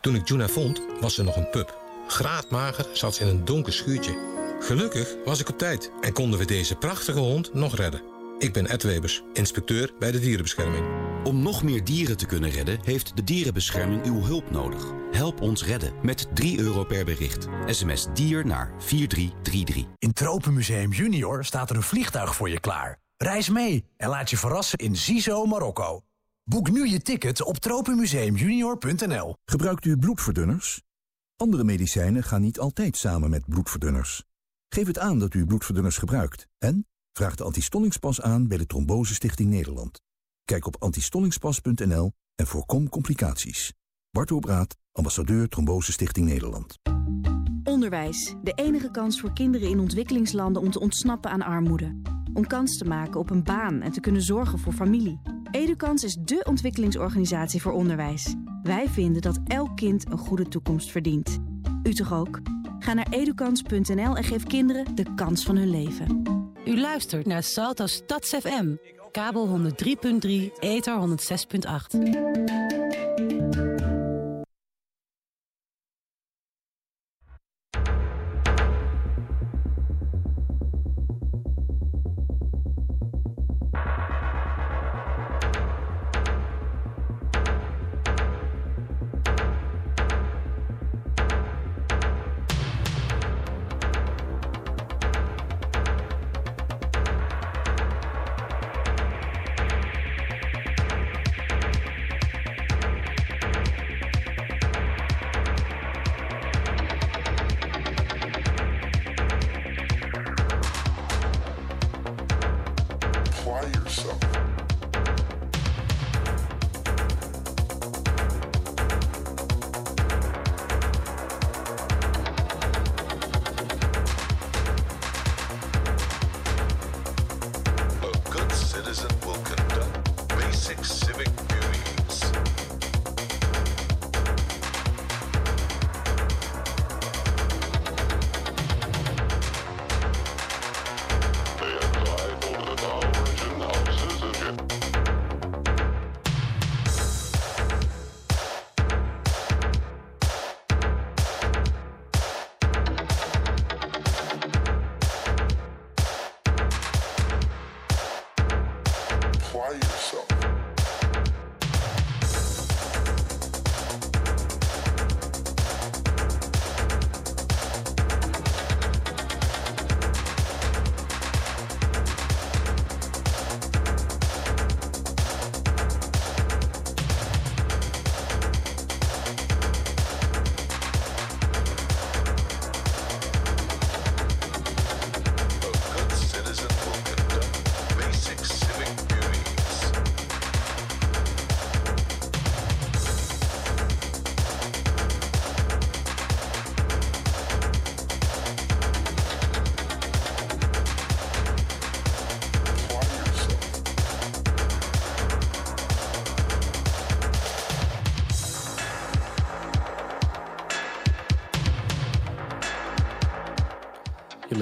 Toen ik Juna vond, was ze nog een pup. Graadmager zat ze in een donker schuurtje. Gelukkig was ik op tijd en konden we deze prachtige hond nog redden. Ik ben Ed Webers, inspecteur bij de dierenbescherming. Om nog meer dieren te kunnen redden, heeft de dierenbescherming uw hulp nodig. Help ons redden met 3 euro per bericht. SMS dier naar 4333. In Tropenmuseum Junior staat er een vliegtuig voor je klaar. Reis mee en laat je verrassen in Zizo, Marokko. Boek nu je ticket op tropenmuseumjunior.nl. Gebruikt u bloedverdunners? Andere medicijnen gaan niet altijd samen met bloedverdunners. Geef het aan dat u bloedverdunners gebruikt en vraag de antistollingspas aan bij de Trombose Stichting Nederland. Kijk op antistollingspas.nl en voorkom complicaties. Bart Obraat, ambassadeur Trombose Stichting Nederland. Onderwijs, de enige kans voor kinderen in ontwikkelingslanden om te ontsnappen aan armoede. Om kans te maken op een baan en te kunnen zorgen voor familie. Edukans is dé ontwikkelingsorganisatie voor onderwijs. Wij vinden dat elk kind een goede toekomst verdient. U toch ook? Ga naar edukans.nl en geef kinderen de kans van hun leven. U luistert naar Salto Stads FM. Kabel 103.3, ether 106.8.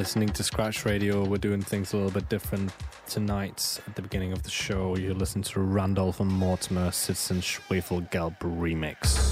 listening to Scratch Radio. We're doing things a little bit different tonight. At the beginning of the show, you listen to Randolph and Mortimer Citizen Schwefelgelb remix.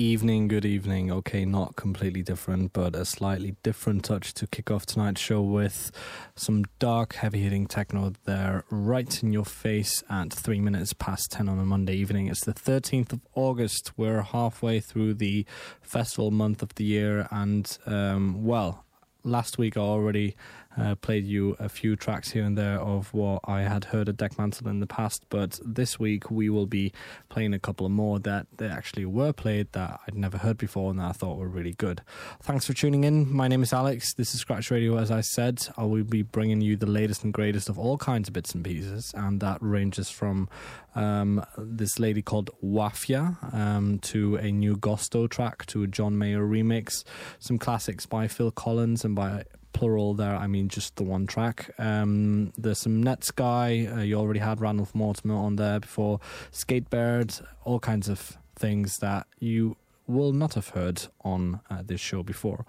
Evening, good evening. Okay, not completely different, but a slightly different touch to kick off tonight's show with some dark, heavy hitting techno there, right in your face at three minutes past 10 on a Monday evening. It's the 13th of August. We're halfway through the festival month of the year, and um, well, last week I already uh, played you a few tracks here and there of what I had heard at Dekmantel in the past, but this week we will be playing a couple of more that they actually were played that I'd never heard before and that I thought were really good. Thanks for tuning in. My name is Alex. This is Scratch Radio. As I said, I will be bringing you the latest and greatest of all kinds of bits and pieces, and that ranges from um, this lady called Wafia um, to a new Gusto track to a John Mayer remix, some classics by Phil Collins and by plural there, I mean just the one track. Um, there's some Netsky, uh, you already had Randolph Mortimer on there before, Skatebird, all kinds of things that you will not have heard on uh, this show before.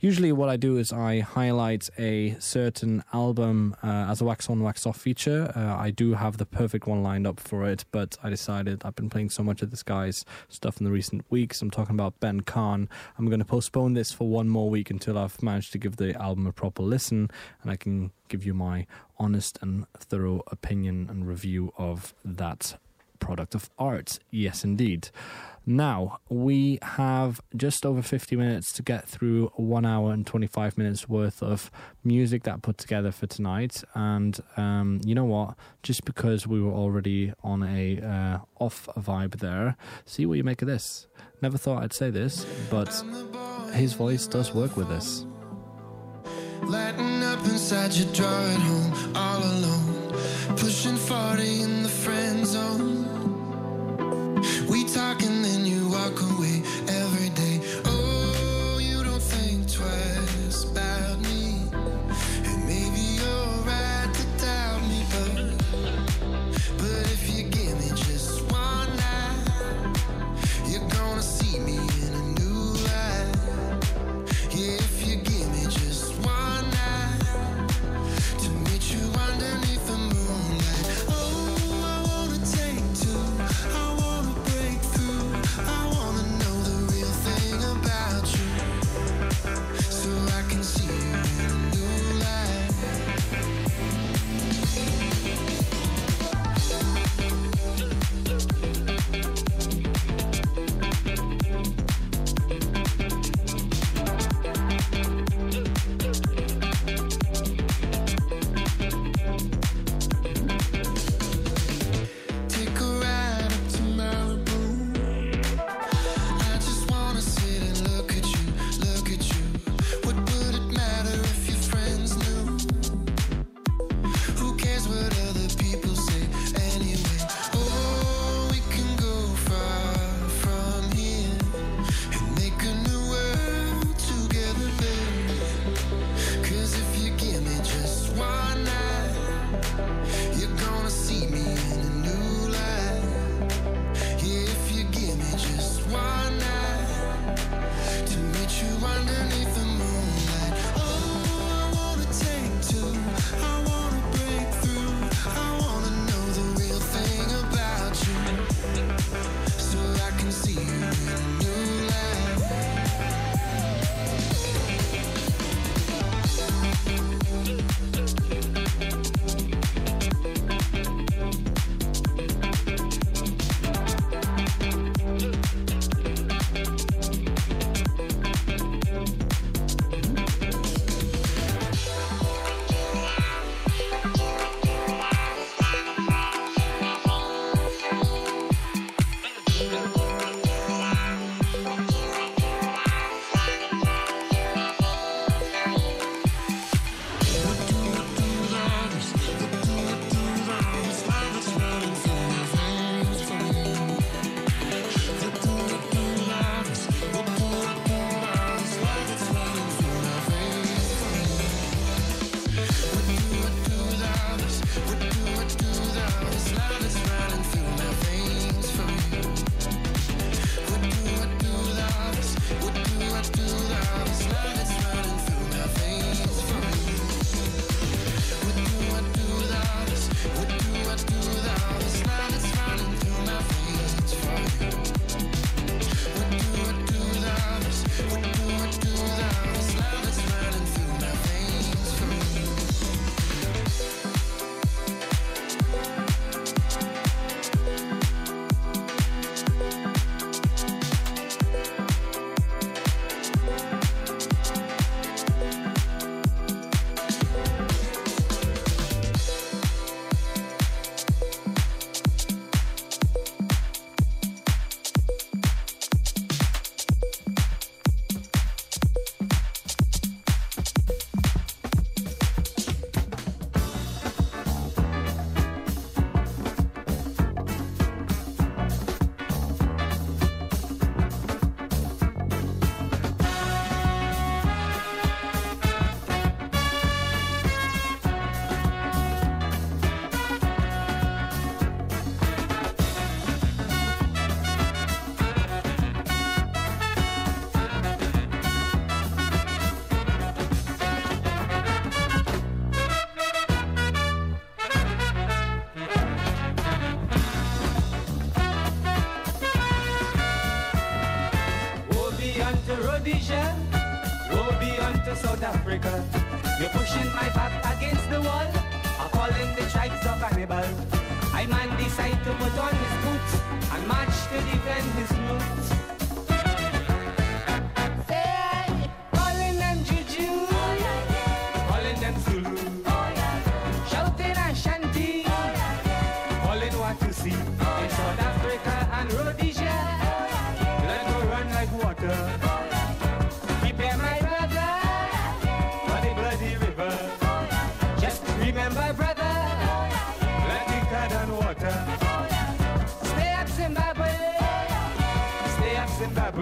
Usually, what I do is I highlight a certain album uh, as a wax on, wax off feature. Uh, I do have the perfect one lined up for it, but I decided I've been playing so much of this guy's stuff in the recent weeks. I'm talking about Ben Khan. I'm going to postpone this for one more week until I've managed to give the album a proper listen and I can give you my honest and thorough opinion and review of that product of art. Yes, indeed. Now, we have just over 50 minutes to get through one hour and 25 minutes worth of music that I put together for tonight. And um, you know what? Just because we were already on a uh, off vibe there, see what you make of this. Never thought I'd say this, but his voice does work with this. Lighting up inside your drawer at home, all alone. Pushing 40 in the friend zone. We then you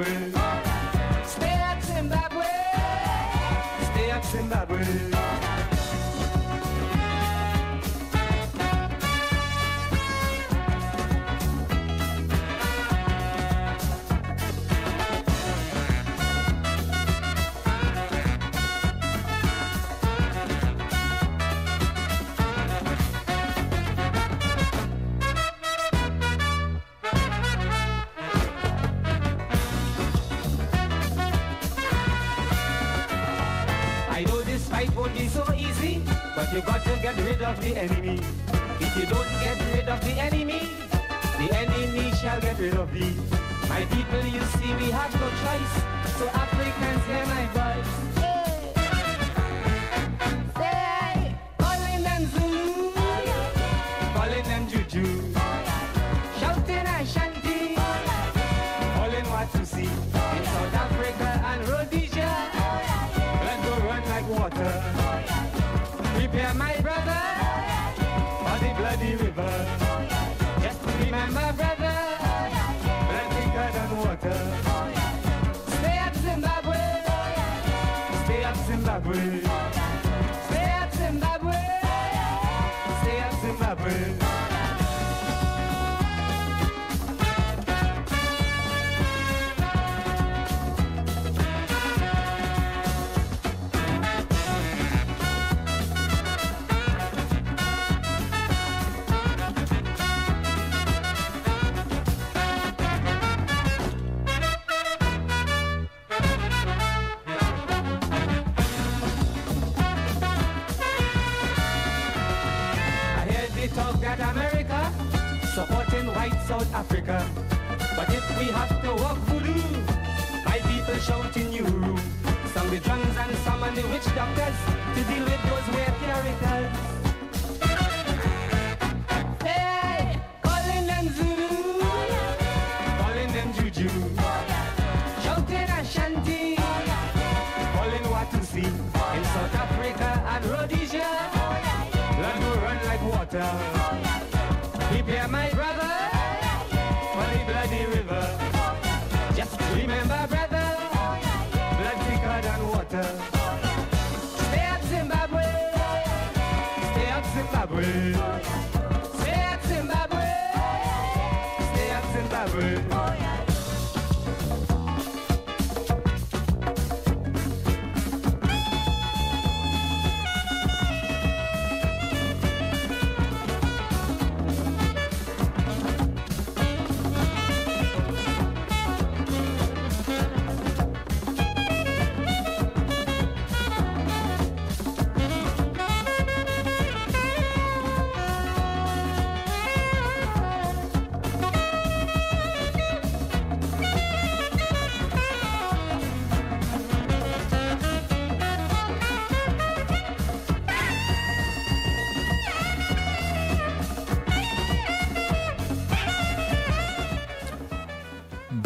Zimbabwe. Stay up, Zimbabwe. Stay up, Zimbabwe.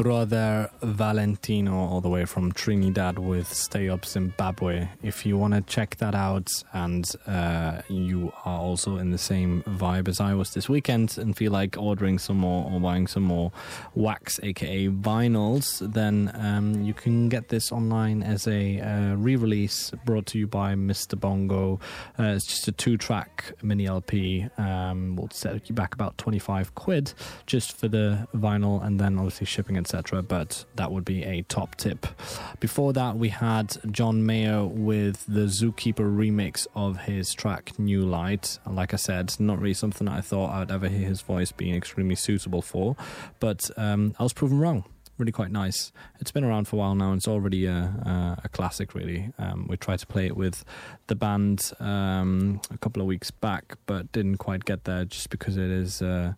Brother Valentino, all the way from Trinidad, with Stay Up Zimbabwe. If you want to check that out and uh, you are also in the same vibe as I was this weekend and feel like ordering some more or buying some more wax, aka vinyls, then um, you can get this online as a uh, re release brought to you by Mr. Bongo. Uh, it's just a two track mini LP. Um, will set you back about 25 quid just for the vinyl and then obviously shipping, etc. But that would be a top tip. Before that, we had John Mayer with the Zookeeper remix of his track New Light. Like I said, not really something I thought I'd ever hear his voice being extremely suitable for, but um, I was proven wrong. really quite nice. It's been around for a while now. And it's already a, a, a classic, really. Um, we tried to play it with the band um, a couple of weeks back, but didn't quite get there just because it is. Uh,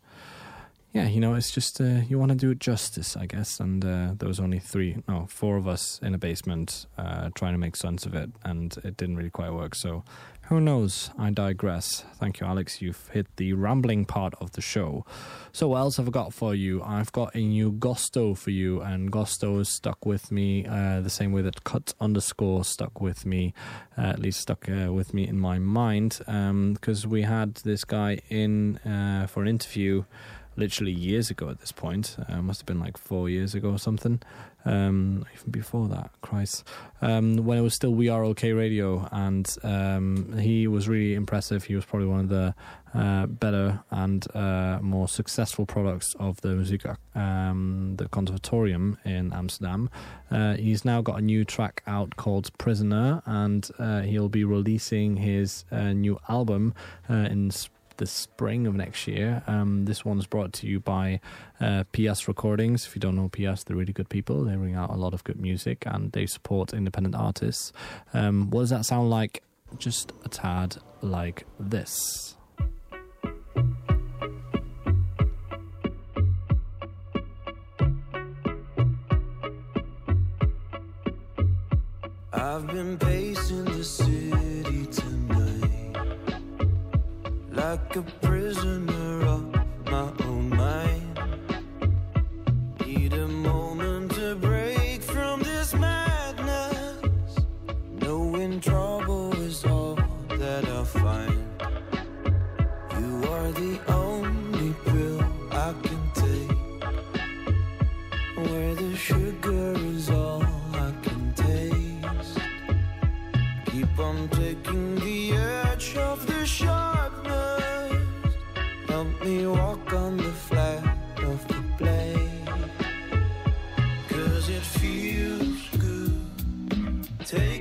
yeah, you know, it's just uh, you want to do it justice, I guess. And uh, there was only three, no, four of us in a basement uh, trying to make sense of it, and it didn't really quite work. So who knows? I digress. Thank you, Alex. You've hit the rambling part of the show. So what else have I got for you? I've got a new Gusto for you, and Gusto is stuck with me uh, the same way that Cut underscore stuck with me, uh, at least stuck uh, with me in my mind, because um, we had this guy in for an interview literally years ago at this point. Uh, must have been like four years ago or something. Um, even before that, Christ. Um, when it was still We Are OK Radio, and um, he was really impressive. He was probably one of the uh, better and uh, more successful products of the music, um, the Conservatorium in Amsterdam. Uh, he's now got a new track out called Prisoner, and uh, he'll be releasing his uh, new album uh, in the spring of next year. Um, this one's brought to you by uh, PS Recordings. If you don't know PS, they're really good people. They bring out a lot of good music and they support independent artists. Um, what does that sound like? Just a tad like this. I've been pacing the city tonight like a prisoner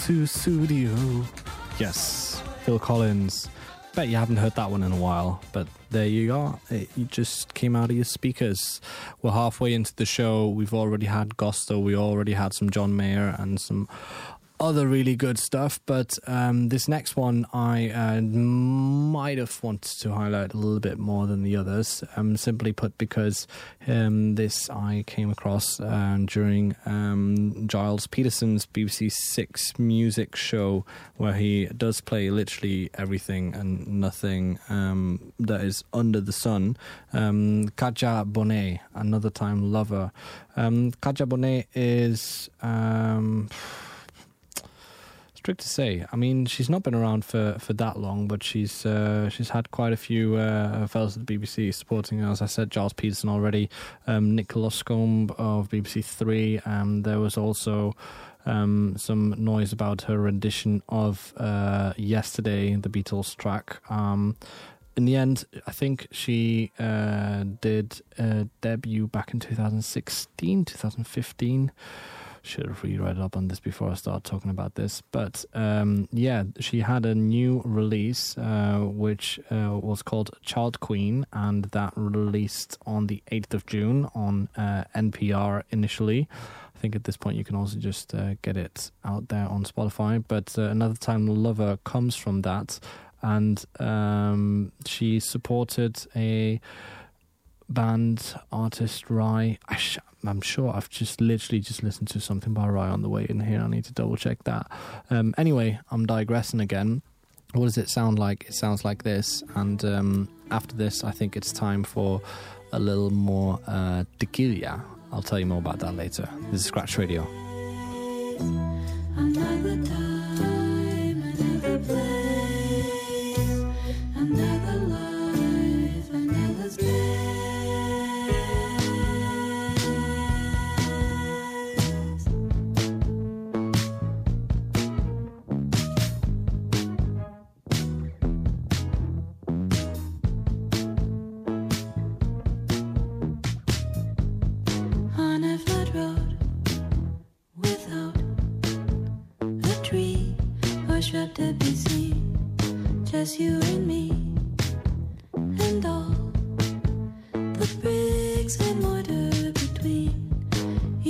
Sussudio. Yes, Phil Collins. Bet you haven't heard that one in a while, but there you are. It, it just came out of your speakers. We're halfway into the show. We've already had Gosto. We already had some John Mayer and some other really good stuff. But um, this next one, I uh, might have wanted to highlight a little bit more than the others. Um, simply put, because um, this I came across uh, during um, Gilles Peterson's BBC Six music show, where he does play literally everything and nothing um, that is under the sun. Um, Kadhja Bonet, another time lover. Kadhja Bonet is. Strict to say. I mean, she's not been around for, for that long, but she's uh, she's had quite a few uh, fellows at the BBC supporting her. As I said, Gilles Peterson already, um, Nick Luscombe of BBC Three. and there was also um, some noise about her rendition of uh, "Yesterday," the Beatles track. Um, in the end, I think she uh, did a debut back in 2016, 2015 should have reread up on this before I start talking about this. But um, yeah, she had a new release uh, which uh, was called Child Queen, and that released on the 8th of June on uh, NPR initially. I think at this point you can also just uh, get it out there on Spotify. But uh, Another Time Lover comes from that, and um, she supported a band artist Rhye. I I'm sure I've just literally just listened to something by Rhye on the way in here. I need to double check that. Um, anyway, I'm digressing again. What does it sound like? It sounds like this. And um, after this, I think it's time for a little more uh, tequila. I'll tell you more about that later. This is Scratch Radio. Another time, another place,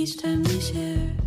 Each time we share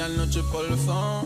la noche por el phone.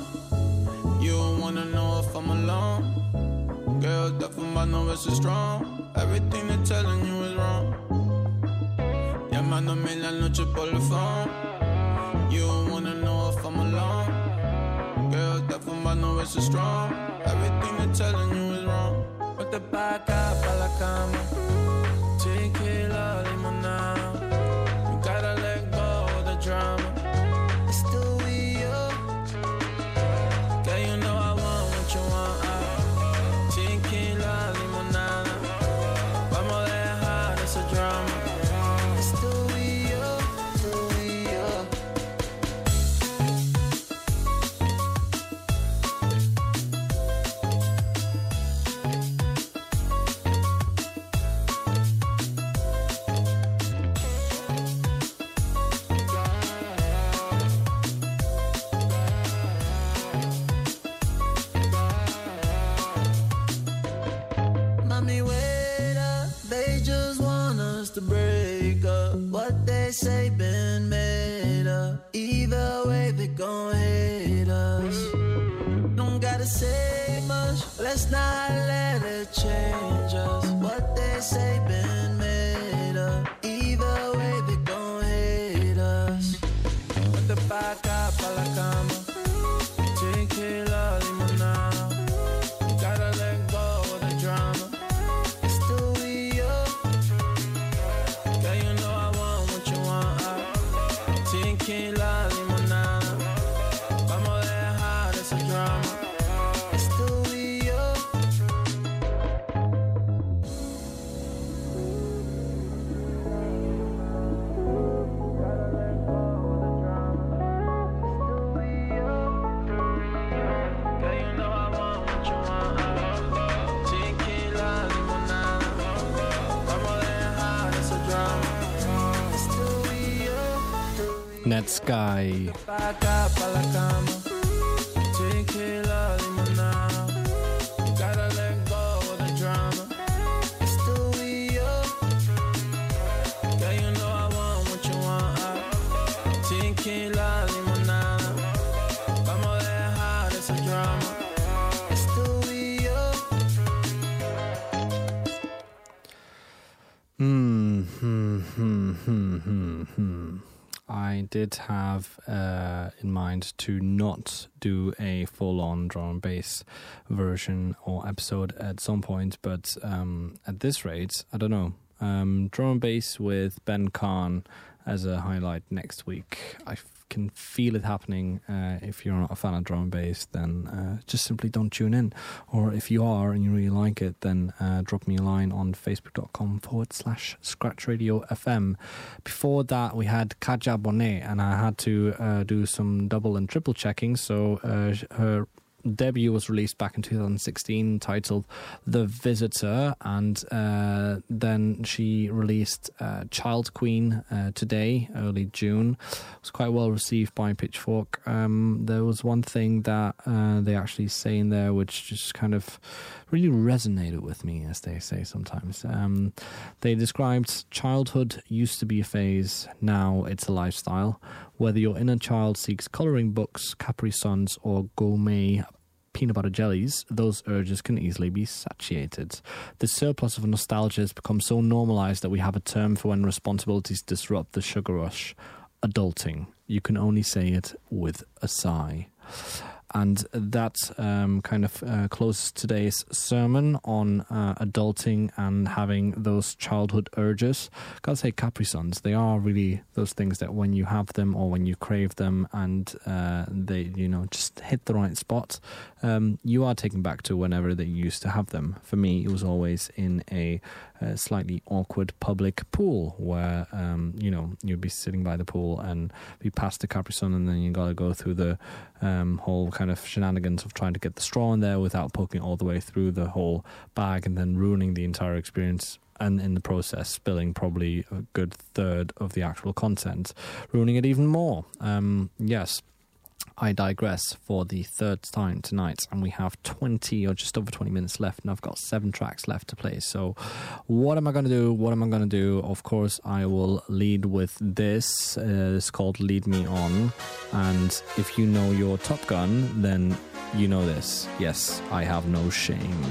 To not do a full on drum and bass version or episode at some point, but um, at this rate, I don't know. Um, drum and bass with Ben Khan as a highlight next week. I can feel it happening. Uh, if you're not a fan of drum and bass, then uh, just simply don't tune in. Or if you are and you really like it, then uh, drop me a line on facebook.com forward slash scratch radio FM. Before that, we had Kadhja Bonet, and I had to uh, do some double and triple checking. So uh, her debut was released back in 2016 titled The Visitor, and uh, then she released uh, Childqueen uh, today, early June. It was quite well received by Pitchfork. Um, there was one thing that uh, they actually say in there which just kind of really resonated with me, as they say sometimes. Um, they described childhood used to be a phase, now it's a lifestyle. Whether your inner child seeks coloring books, Capri Suns, or gourmet peanut butter jellies, those urges can easily be satiated. The surplus of nostalgia has become so normalized that we have a term for when responsibilities disrupt the sugar rush adulting. You can only say it with a sigh. And that um, kind of uh, closes today's sermon on uh, adulting and having those childhood urges. Gotta say, Capri Suns, they are really those things that when you have them or when you crave them and uh, they, you know, just hit the right spot, um, you are taken back to whenever that you used to have them. For me, it was always in a slightly awkward public pool where, um, you know, you'd be sitting by the pool and be past the Capri Sun and then you gotta go through the um, whole kind of shenanigans of trying to get the straw in there without poking all the way through the whole bag and then ruining the entire experience and in the process spilling probably a good third of the actual content, ruining it even more. Um, yes. I digress for the third time tonight, and we have 20 or just over 20 minutes left, and I've got seven tracks left to play. So, what am I going to do? What am I going to do? Of course, I will lead with this. Uh, it's called Lead Me On. And if you know your Top Gun, then you know this. Yes, I have no shame.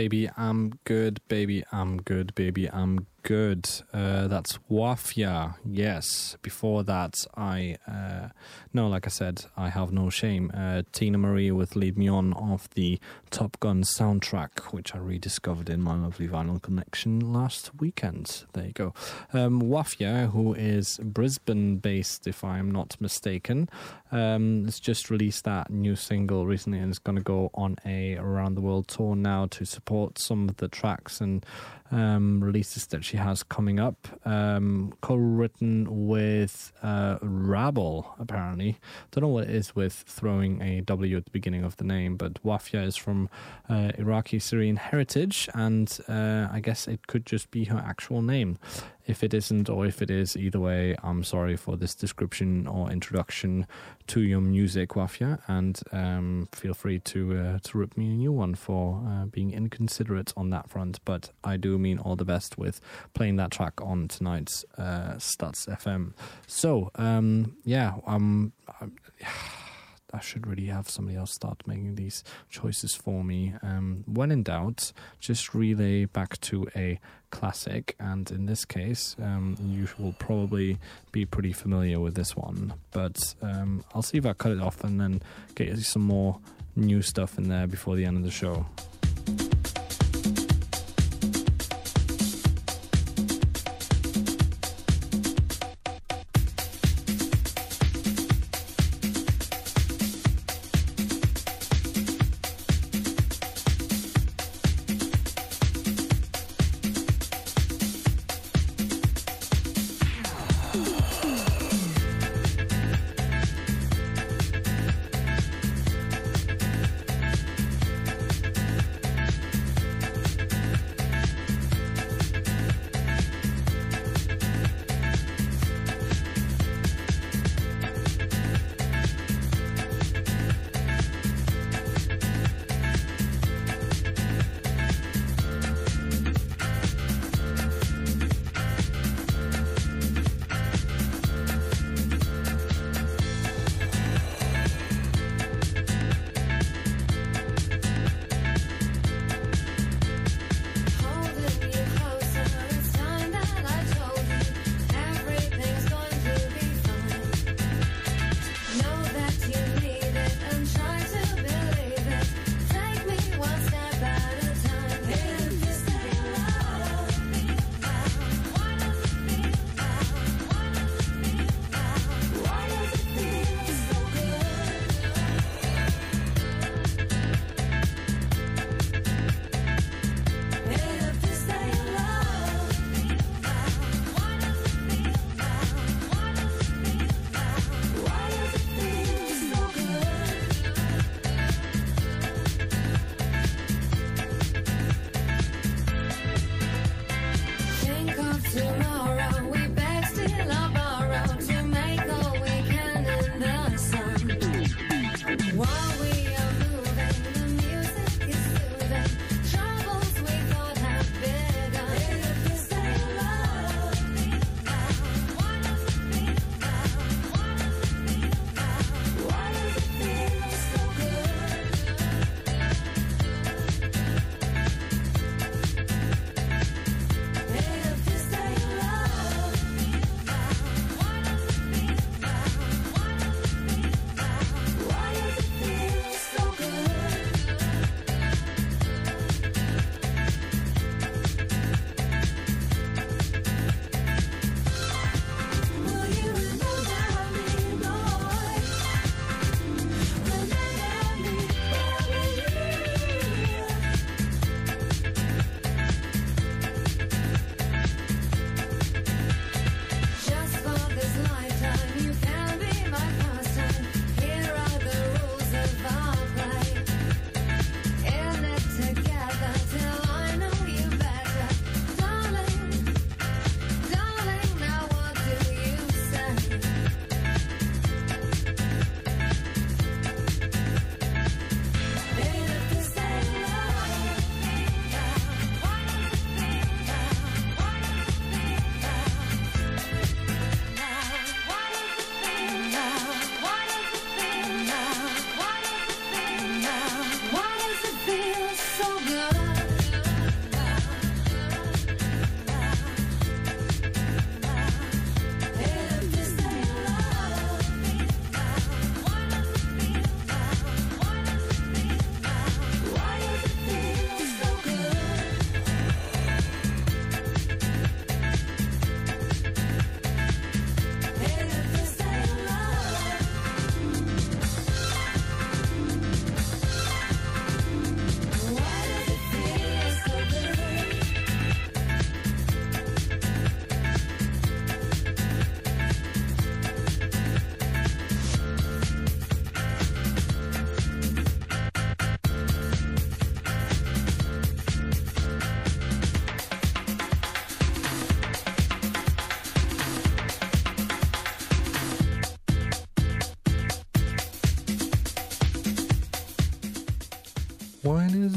Baby, I'm good. Baby, I'm good. Baby, I'm good. Uh, that's Wafia. Yes. Before that, I uh, no, like I said, I have no shame. Uh, Teena Marie with "Lead Me On" off the Top Gun soundtrack, which I rediscovered in my lovely vinyl collection last weekend. There you go. Um, Wafia, who is Brisbane-based, if I am not mistaken, um, has just released that new single recently, and is going to go on a around the world tour now to support some of the tracks and um, releases that she has coming up. Um, co-written with uh, Rabble, apparently. Don't know what it is with throwing a W at the beginning of the name, but Wafia is from uh, Iraqi Syrian heritage, and uh, I guess it could just be her actual name. If it isn't, or if it is, either way, I'm sorry for this description or introduction to your music, Wafia, and um, feel free to uh, to rip me a new one for uh, being inconsiderate on that front. But I do mean all the best with playing that track on tonight's uh, Stats FM. So, um, yeah, um, I, I should really have somebody else start making these choices for me. Um, when in doubt, just relay back to a classic, and in this case, um, you will probably be pretty familiar with this one. But um, I'll see if I cut it off and then get you some more new stuff in there before the end of the show.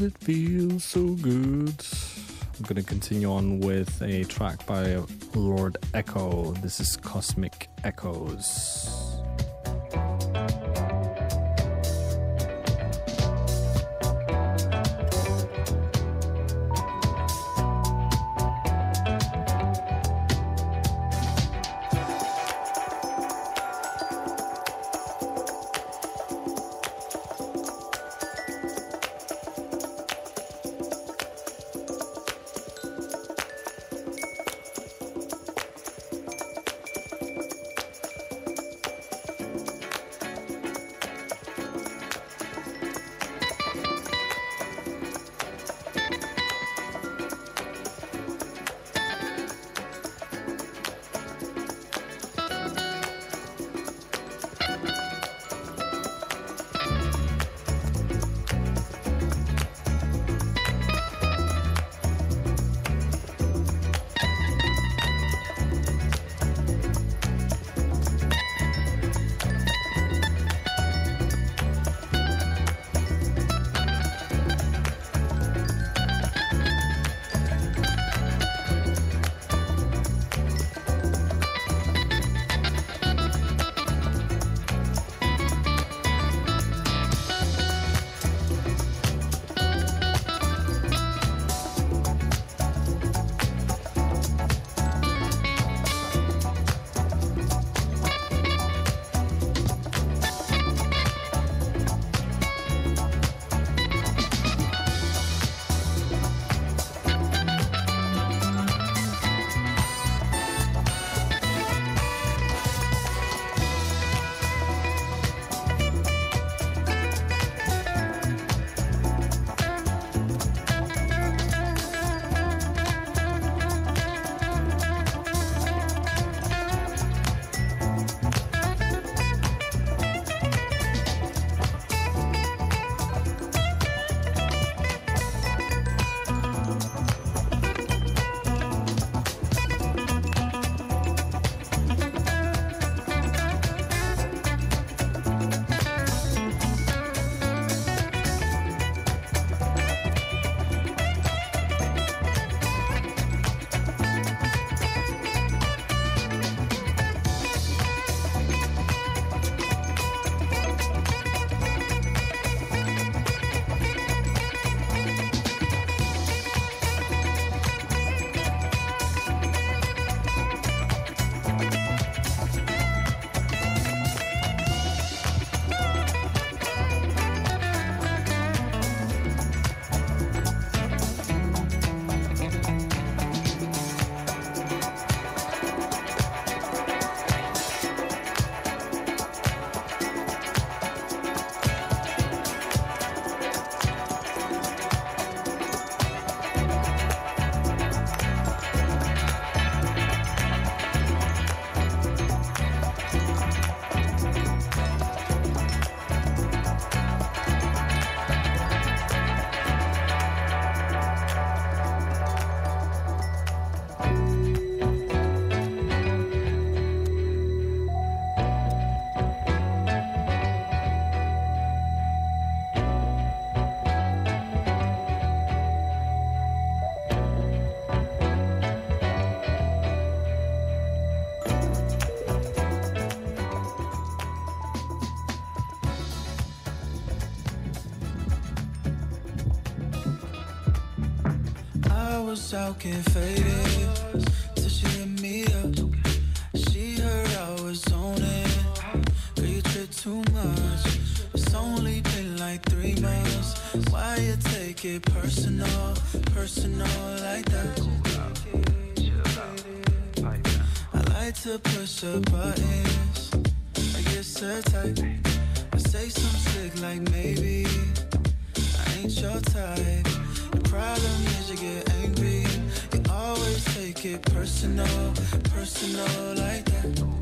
It feels so good? I'm to continue on with a track by Lord Echo. This is Cosmic Echoes. I was out getting faded. So she hit me up. She heard I was on it. Girl, you trip too much. It's only been like three months. Why you take it personal, personal like that? I like to push up buttons. I get so tight. I say some slick like maybe I ain't your type. The problem is you get it personal, personal like that.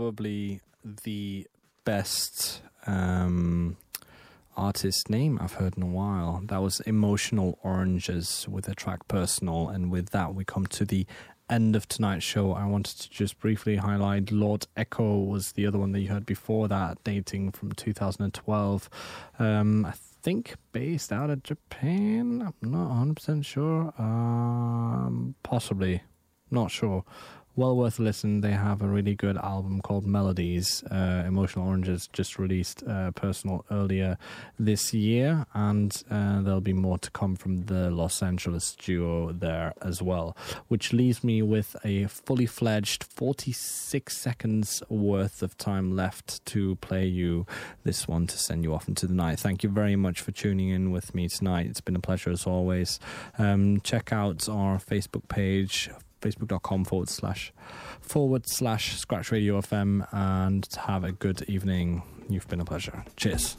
Probably the best um, artist name I've heard in a while. That was Emotional Oranges with the track Personal. And with that, we come to the end of tonight's show. I wanted to just briefly highlight Lord Echo was the other one that you heard before that, dating from 2012. Um, I think based out of Japan. I'm not 100% sure. Um, possibly. Not sure. Well worth a listen. They have a really good album called Melodies. Uh, Emotional Oranges just released uh, Personal earlier this year, and uh, there'll be more to come from the Los Angeles duo there as well. Which leaves me with a fully fledged 46 seconds worth of time left to play you this one to send you off into the night. Thank you very much for tuning in with me tonight. It's been a pleasure as always. Um, check out our Facebook page facebook.com forward slash forward slash scratch radio fm and have a good evening. You've been a pleasure. Cheers